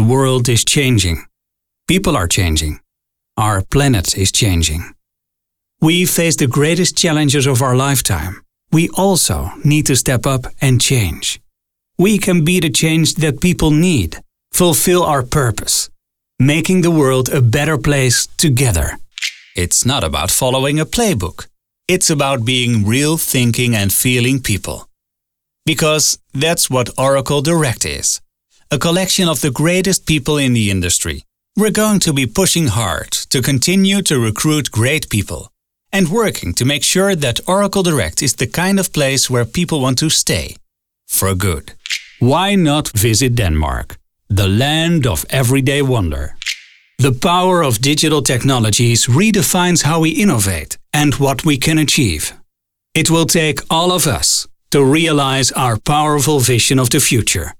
The world is changing. People are changing. Our planet is changing. We face the greatest challenges of our lifetime. We also need to step up and change. We can be the change that people need, fulfill our purpose, making the world a better place together. It's not about following a playbook. It's about being real thinking and feeling people. Because that's what Oracle Direct is a collection of the greatest people in the industry. We're going to be pushing hard to continue to recruit great people and working to make sure that Oracle Direct is the kind of place where people want to stay for good. Why not visit Denmark, the land of everyday wonder? The power of digital technologies redefines how we innovate and what we can achieve. It will take all of us to realize our powerful vision of the future